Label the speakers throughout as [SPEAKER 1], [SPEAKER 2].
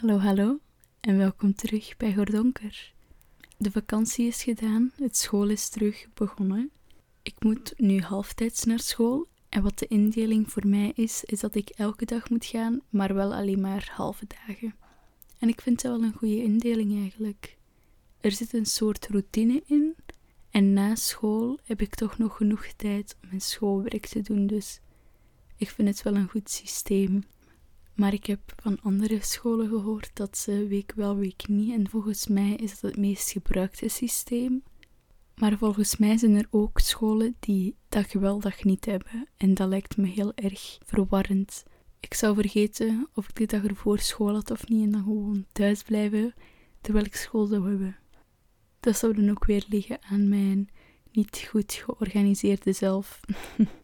[SPEAKER 1] Hallo, hallo en welkom terug bij Gordonker. De vakantie is gedaan, het school is terug begonnen. Ik moet nu halftijds naar school en wat de indeling voor mij is, is dat ik elke dag moet gaan, maar wel alleen maar halve dagen. En ik vind dat wel een goede indeling eigenlijk. Er zit een soort routine in en na school heb ik toch nog genoeg tijd om mijn schoolwerk te doen, dus ik vind het wel een goed systeem. Maar ik heb van andere scholen gehoord dat ze week wel, week niet. En volgens mij is dat het meest gebruikte systeem. Maar volgens mij zijn er ook scholen die dag wel, dag niet hebben. En dat lijkt me heel erg verwarrend. Ik zou vergeten of ik de dag ervoor school had of niet en dan gewoon thuis blijven terwijl ik school zou hebben. Dat zou dan ook weer liggen aan mijn niet goed georganiseerde zelf.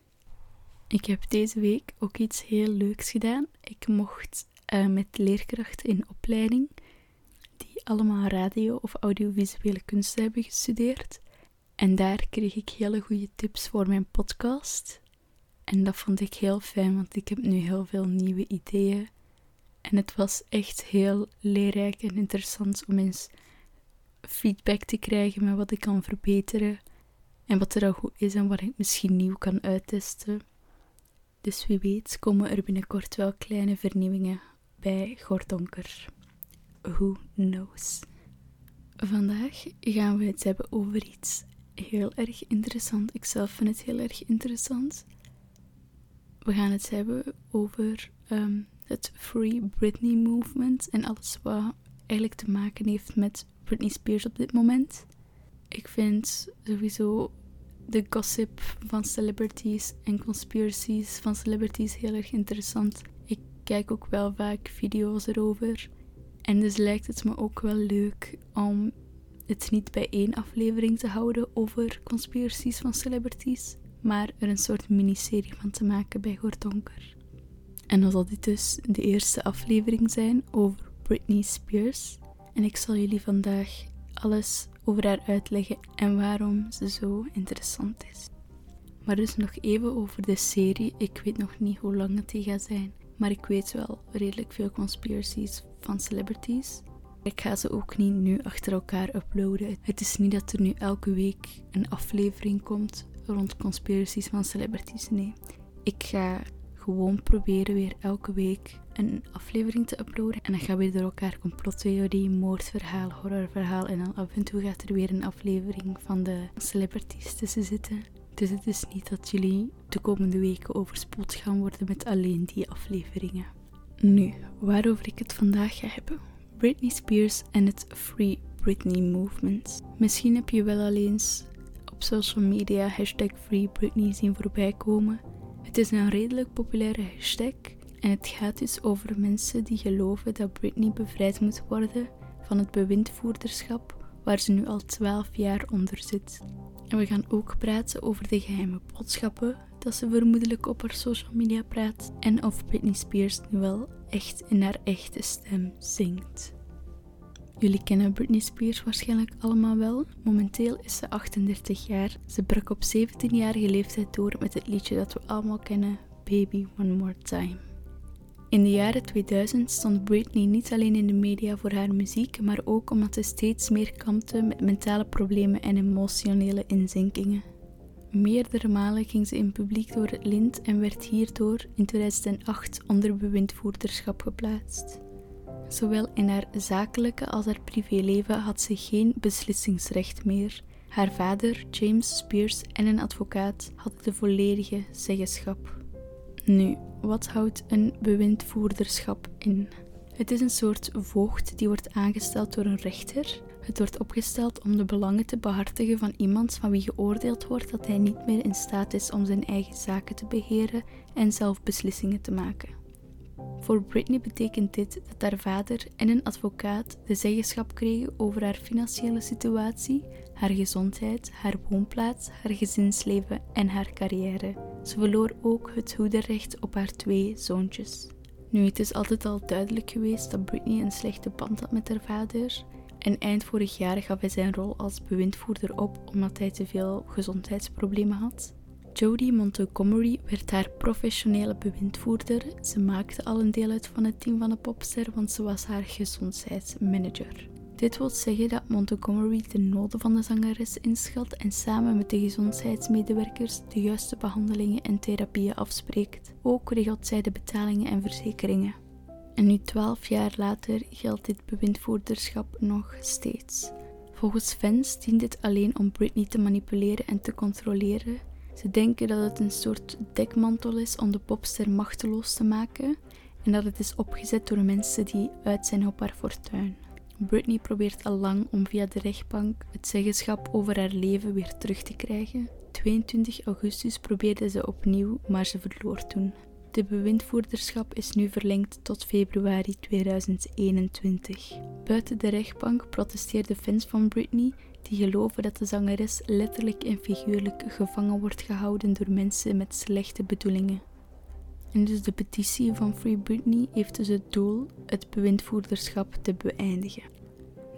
[SPEAKER 1] Ik heb deze week ook iets heel leuks gedaan. Ik mocht uh, met leerkrachten in opleiding, die allemaal radio- of audiovisuele kunsten hebben gestudeerd. En daar kreeg ik hele goede tips voor mijn podcast. En dat vond ik heel fijn, want ik heb nu heel veel nieuwe ideeën. En het was echt heel leerrijk en interessant om eens feedback te krijgen met wat ik kan verbeteren. En wat er al goed is en wat ik misschien nieuw kan uittesten. Dus wie weet komen er binnenkort wel kleine vernieuwingen bij Gordonker. Who knows? Vandaag gaan we het hebben over iets heel erg interessant. Ik zelf vind het heel erg interessant. We gaan het hebben over ehm, het Free Britney Movement en alles wat eigenlijk te maken heeft met Britney Spears op dit moment. Ik vind sowieso de gossip van celebrities en conspiracies van celebrities heel erg interessant. Ik kijk ook wel vaak video's erover. En dus lijkt het me ook wel leuk om het niet bij één aflevering te houden over conspiracies van celebrities, maar er een soort miniserie van te maken bij Gordonker. En dan zal dit dus de eerste aflevering zijn over Britney Spears. En ik zal jullie vandaag alles over haar uitleggen en waarom ze zo interessant is. Maar dus nog even over de serie. Ik weet nog niet hoe lang het die gaat zijn, maar ik weet wel redelijk veel conspiracies van celebrities. Ik ga ze ook niet nu achter elkaar uploaden. Het is niet dat er nu elke week een aflevering komt rond conspiracies van celebrities. Nee, ik ga gewoon proberen weer elke week een aflevering te uploaden. En dan gaan we door elkaar complottheorie, moordverhaal, horrorverhaal. En dan af en toe gaat er weer een aflevering van de celebrities tussen zitten. Dus het is niet dat jullie de komende weken overspoeld gaan worden met alleen die afleveringen. Nu, waarover ik het vandaag ga hebben. Britney Spears en het Free Britney Movement. Misschien heb je wel al eens op social media hashtag Free Britney zien voorbij komen. Het is een redelijk populaire hashtag en het gaat dus over mensen die geloven dat Britney bevrijd moet worden van het bewindvoerderschap waar ze nu al 12 jaar onder zit. En we gaan ook praten over de geheime boodschappen dat ze vermoedelijk op haar social media praat en of Britney Spears nu wel echt in haar echte stem zingt. Jullie kennen Britney Spears waarschijnlijk allemaal wel. Momenteel is ze 38 jaar. Ze brak op 17-jarige leeftijd door met het liedje dat we allemaal kennen, Baby One More Time. In de jaren 2000 stond Britney niet alleen in de media voor haar muziek, maar ook omdat ze steeds meer kampte met mentale problemen en emotionele inzinkingen. Meerdere malen ging ze in publiek door het lint en werd hierdoor in 2008 onder bewindvoerderschap geplaatst. Zowel in haar zakelijke als haar privéleven had ze geen beslissingsrecht meer. Haar vader, James Spears, en een advocaat hadden de volledige zeggenschap. Nu, wat houdt een bewindvoerderschap in? Het is een soort voogd die wordt aangesteld door een rechter. Het wordt opgesteld om de belangen te behartigen van iemand van wie geoordeeld wordt dat hij niet meer in staat is om zijn eigen zaken te beheren en zelf beslissingen te maken. Voor Britney betekent dit dat haar vader en een advocaat de zeggenschap kregen over haar financiële situatie, haar gezondheid, haar woonplaats, haar gezinsleven en haar carrière. Ze verloor ook het hoederrecht op haar twee zoontjes. Nu, het is altijd al duidelijk geweest dat Britney een slechte band had met haar vader. En eind vorig jaar gaf hij zijn rol als bewindvoerder op omdat hij te veel gezondheidsproblemen had. Jodie Montgomery werd haar professionele bewindvoerder. Ze maakte al een deel uit van het team van de popster, want ze was haar gezondheidsmanager. Dit wil zeggen dat Montgomery de noden van de zangeres inschat en samen met de gezondheidsmedewerkers de juiste behandelingen en therapieën afspreekt. Ook regelt zij de betalingen en verzekeringen. En nu twaalf jaar later geldt dit bewindvoerderschap nog steeds. Volgens fans dient dit alleen om Britney te manipuleren en te controleren. Ze denken dat het een soort dekmantel is om de popster machteloos te maken en dat het is opgezet door mensen die uit zijn op haar fortuin. Britney probeert al lang om via de rechtbank het zeggenschap over haar leven weer terug te krijgen. 22 augustus probeerde ze opnieuw, maar ze verloor toen. De bewindvoerderschap is nu verlengd tot februari 2021. Buiten de rechtbank protesteerden fans van Britney die geloven dat de zangeres letterlijk en figuurlijk gevangen wordt gehouden door mensen met slechte bedoelingen. En dus de petitie van Free Britney heeft dus het doel het bewindvoerderschap te beëindigen.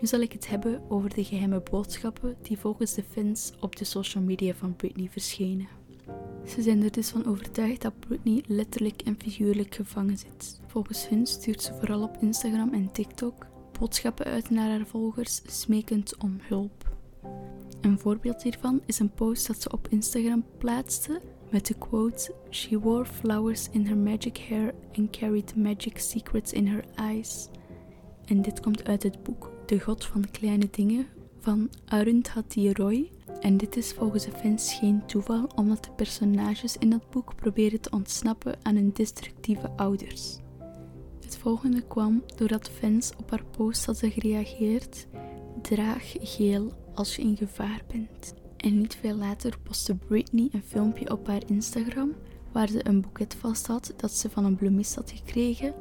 [SPEAKER 1] Nu zal ik het hebben over de geheime boodschappen die volgens de fans op de social media van Britney verschenen. Ze zijn er dus van overtuigd dat Britney letterlijk en figuurlijk gevangen zit. Volgens hun stuurt ze vooral op Instagram en TikTok boodschappen uit naar haar volgers, smekend om hulp. Een voorbeeld hiervan is een post dat ze op Instagram plaatste met de quote: She wore flowers in her magic hair and carried magic secrets in her eyes. En dit komt uit het boek De God van Kleine Dingen van Arundhati Roy. En dit is volgens de fans geen toeval, omdat de personages in dat boek proberen te ontsnappen aan hun destructieve ouders. Het volgende kwam doordat fans op haar post hadden gereageerd: Draag geel als je in gevaar bent. En niet veel later postte Britney een filmpje op haar Instagram waar ze een boeket vast had dat ze van een bloemist had gekregen.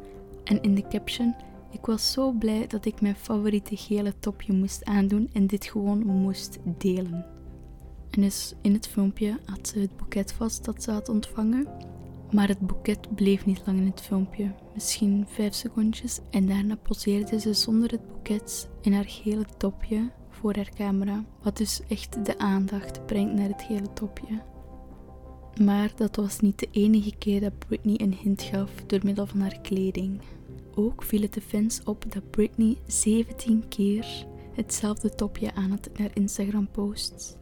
[SPEAKER 1] En in de caption: Ik was zo blij dat ik mijn favoriete gele topje moest aandoen en dit gewoon moest delen. En dus in het filmpje had ze het boeket vast dat ze had ontvangen. Maar het boeket bleef niet lang in het filmpje, misschien vijf secondjes. En daarna poseerde ze zonder het boeket in haar gele topje voor haar camera, wat dus echt de aandacht brengt naar het hele topje. Maar dat was niet de enige keer dat Britney een hint gaf door middel van haar kleding. Ook viel het de fans op dat Britney 17 keer hetzelfde topje aan had in haar Instagram-posts.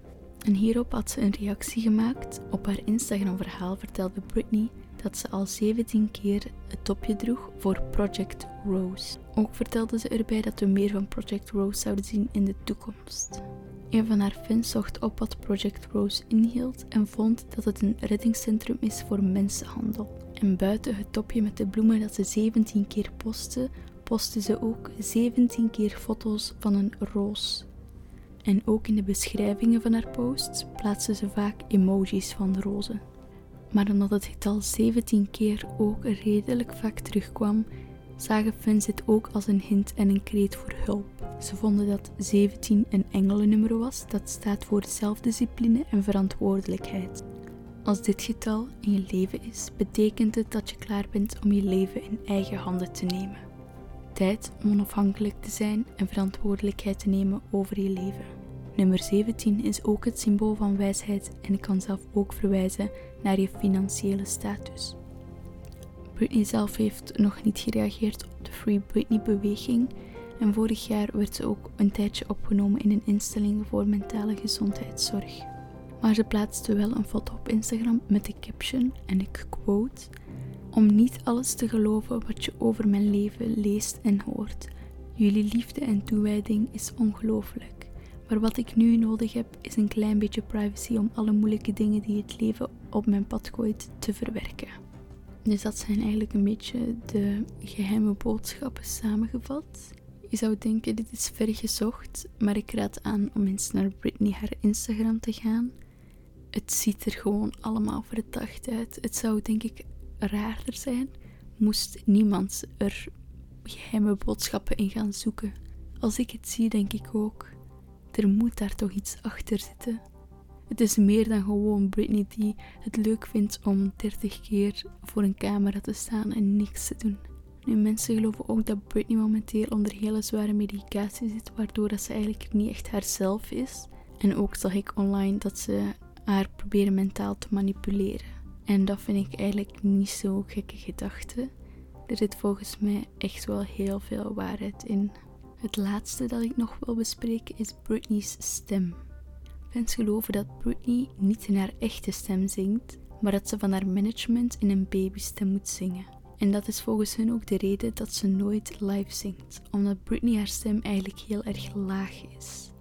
[SPEAKER 1] En hierop had ze een reactie gemaakt. Op haar Instagram-verhaal vertelde Britney dat ze al 17 keer het topje droeg voor Project Rose. Ook vertelde ze erbij dat we meer van Project Rose zouden zien in de toekomst. Een van haar fans zocht op wat Project Rose inhield en vond dat het een reddingscentrum is voor mensenhandel. En buiten het topje met de bloemen dat ze 17 keer postte, postte ze ook 17 keer foto's van een roos. En ook in de beschrijvingen van haar posts plaatste ze vaak emojis van rozen. Maar omdat het getal 17 keer ook redelijk vaak terugkwam, zagen fans dit ook als een hint en een kreet voor hulp. Ze vonden dat 17 een engelennummer was dat staat voor zelfdiscipline en verantwoordelijkheid. Als dit getal in je leven is, betekent het dat je klaar bent om je leven in eigen handen te nemen. Tijd om onafhankelijk te zijn en verantwoordelijkheid te nemen over je leven. Nummer 17 is ook het symbool van wijsheid en kan zelf ook verwijzen naar je financiële status. Britney zelf heeft nog niet gereageerd op de Free Britney-beweging en vorig jaar werd ze ook een tijdje opgenomen in een instelling voor mentale gezondheidszorg. Maar ze plaatste wel een foto op Instagram met de caption, en ik quote: Om niet alles te geloven wat je over mijn leven leest en hoort. Jullie liefde en toewijding is ongelooflijk. Maar wat ik nu nodig heb is een klein beetje privacy om alle moeilijke dingen die het leven op mijn pad gooit te verwerken. Dus dat zijn eigenlijk een beetje de geheime boodschappen samengevat. Je zou denken, dit is ver gezocht, maar ik raad aan om eens naar Britney haar Instagram te gaan. Het ziet er gewoon allemaal verdacht uit. Het zou denk ik raarder zijn, moest niemand er geheime boodschappen in gaan zoeken. Als ik het zie, denk ik ook, er moet daar toch iets achter zitten. Het is meer dan gewoon Britney die het leuk vindt om 30 keer voor een camera te staan en niks te doen. Nu, mensen geloven ook dat Britney momenteel onder hele zware medicatie zit, waardoor dat ze eigenlijk niet echt haarzelf is. En ook zag ik online dat ze haar proberen mentaal te manipuleren. En dat vind ik eigenlijk niet zo gekke gedachte. Er zit volgens mij echt wel heel veel waarheid in. Het laatste dat ik nog wil bespreken is Britney's stem. Fans geloven dat Britney niet in haar echte stem zingt, maar dat ze van haar management in een babystem moet zingen. En dat is volgens hun ook de reden dat ze nooit live zingt, omdat Britney haar stem eigenlijk heel erg laag is.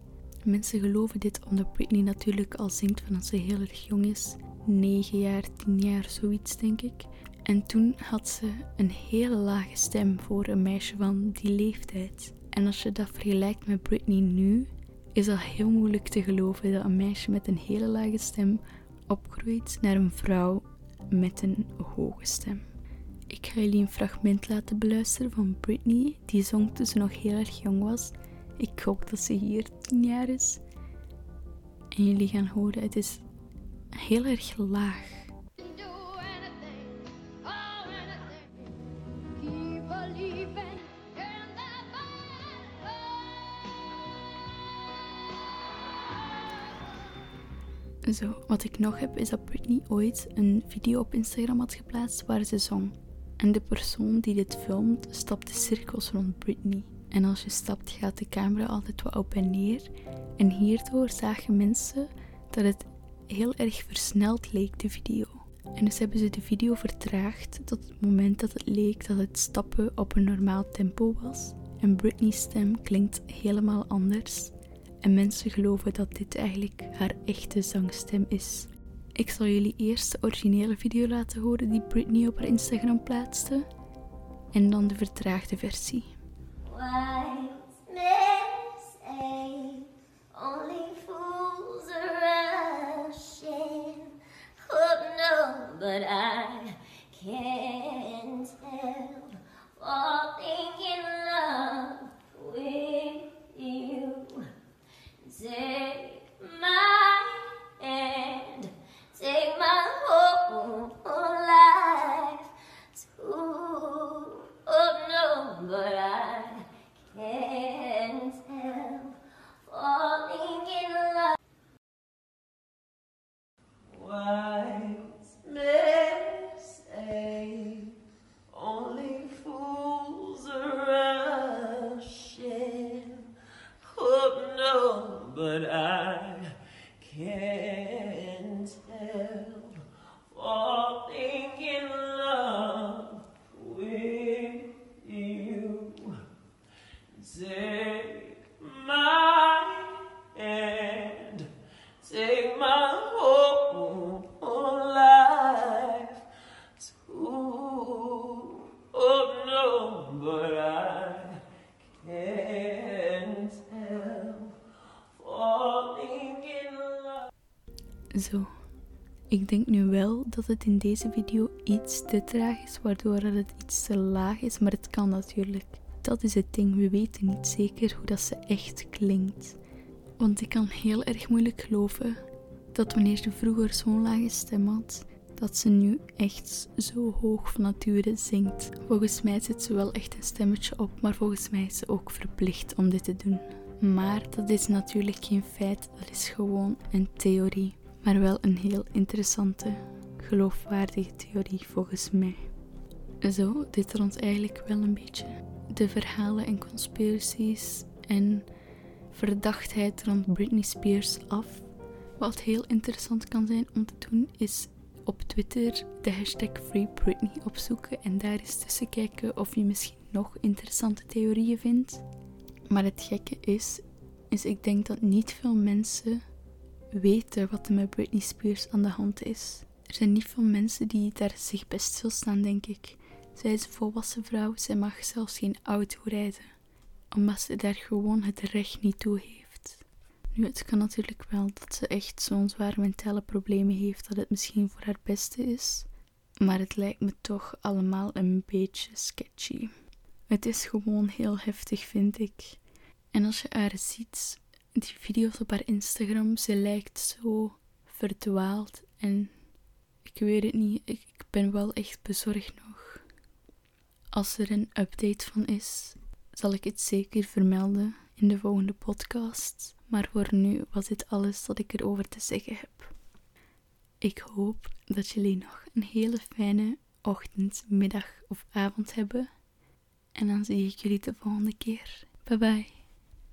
[SPEAKER 1] Mensen geloven dit omdat Britney natuurlijk al zingt vanaf ze heel erg jong is, 9 jaar, 10 jaar, zoiets denk ik. En toen had ze een hele lage stem voor een meisje van die leeftijd. En als je dat vergelijkt met Britney nu, is dat heel moeilijk te geloven dat een meisje met een hele lage stem opgroeit naar een vrouw met een hoge stem. Ik ga jullie een fragment laten beluisteren van Britney, die zong toen ze nog heel erg jong was. Ik hoop dat ze hier 10 jaar is. En jullie gaan horen, het is heel erg laag. Zo, wat ik nog heb is dat Britney ooit een video op Instagram had geplaatst waar ze zong. En de persoon die dit filmt stapt de cirkels rond Britney. En als je stapt gaat de camera altijd wat op en neer. En hierdoor zagen mensen dat het heel erg versneld leek, de video. En dus hebben ze de video vertraagd tot het moment dat het leek dat het stappen op een normaal tempo was. En Britney's stem klinkt helemaal anders. En mensen geloven dat dit eigenlijk haar echte zangstem is. Ik zal jullie eerst de originele video laten horen die Britney op haar Instagram plaatste. En dan de vertraagde versie. Zo. Ik denk nu wel dat het in deze video iets te traag is, waardoor het iets te laag is, maar het kan natuurlijk. Dat is het ding, we weten niet zeker hoe dat ze echt klinkt. Want ik kan heel erg moeilijk geloven dat wanneer ze vroeger zo'n lage stem had, dat ze nu echt zo hoog van nature zingt. Volgens mij zit ze wel echt een stemmetje op, maar volgens mij is ze ook verplicht om dit te doen. Maar dat is natuurlijk geen feit, dat is gewoon een theorie. Maar wel een heel interessante, geloofwaardige theorie volgens mij. Zo, dit rond eigenlijk wel een beetje de verhalen en conspiracies en verdachtheid rond Britney Spears af. Wat heel interessant kan zijn om te doen, is op Twitter de hashtag Free Britney opzoeken en daar eens tussen kijken of je misschien nog interessante theorieën vindt. Maar het gekke is, is ik denk dat niet veel mensen weten wat er met Britney Spears aan de hand is. Er zijn niet veel mensen die daar zich best stilstaan, denk ik. Zij is een volwassen vrouw, zij mag zelfs geen auto rijden, omdat ze daar gewoon het recht niet toe heeft. Nu, het kan natuurlijk wel dat ze echt zo'n zware mentale problemen heeft dat het misschien voor haar beste is. Maar het lijkt me toch allemaal een beetje sketchy. Het is gewoon heel heftig, vind ik. En als je haar ziet, die video's op haar Instagram, ze lijkt zo verdwaald. En ik weet het niet, ik ben wel echt bezorgd nog. Als er een update van is, zal ik het zeker vermelden in de volgende podcast. Maar voor nu was dit alles wat ik erover te zeggen heb. Ik hoop dat jullie nog een hele fijne ochtend, middag of avond hebben. En dan zie ik jullie de volgende keer. Bye bye.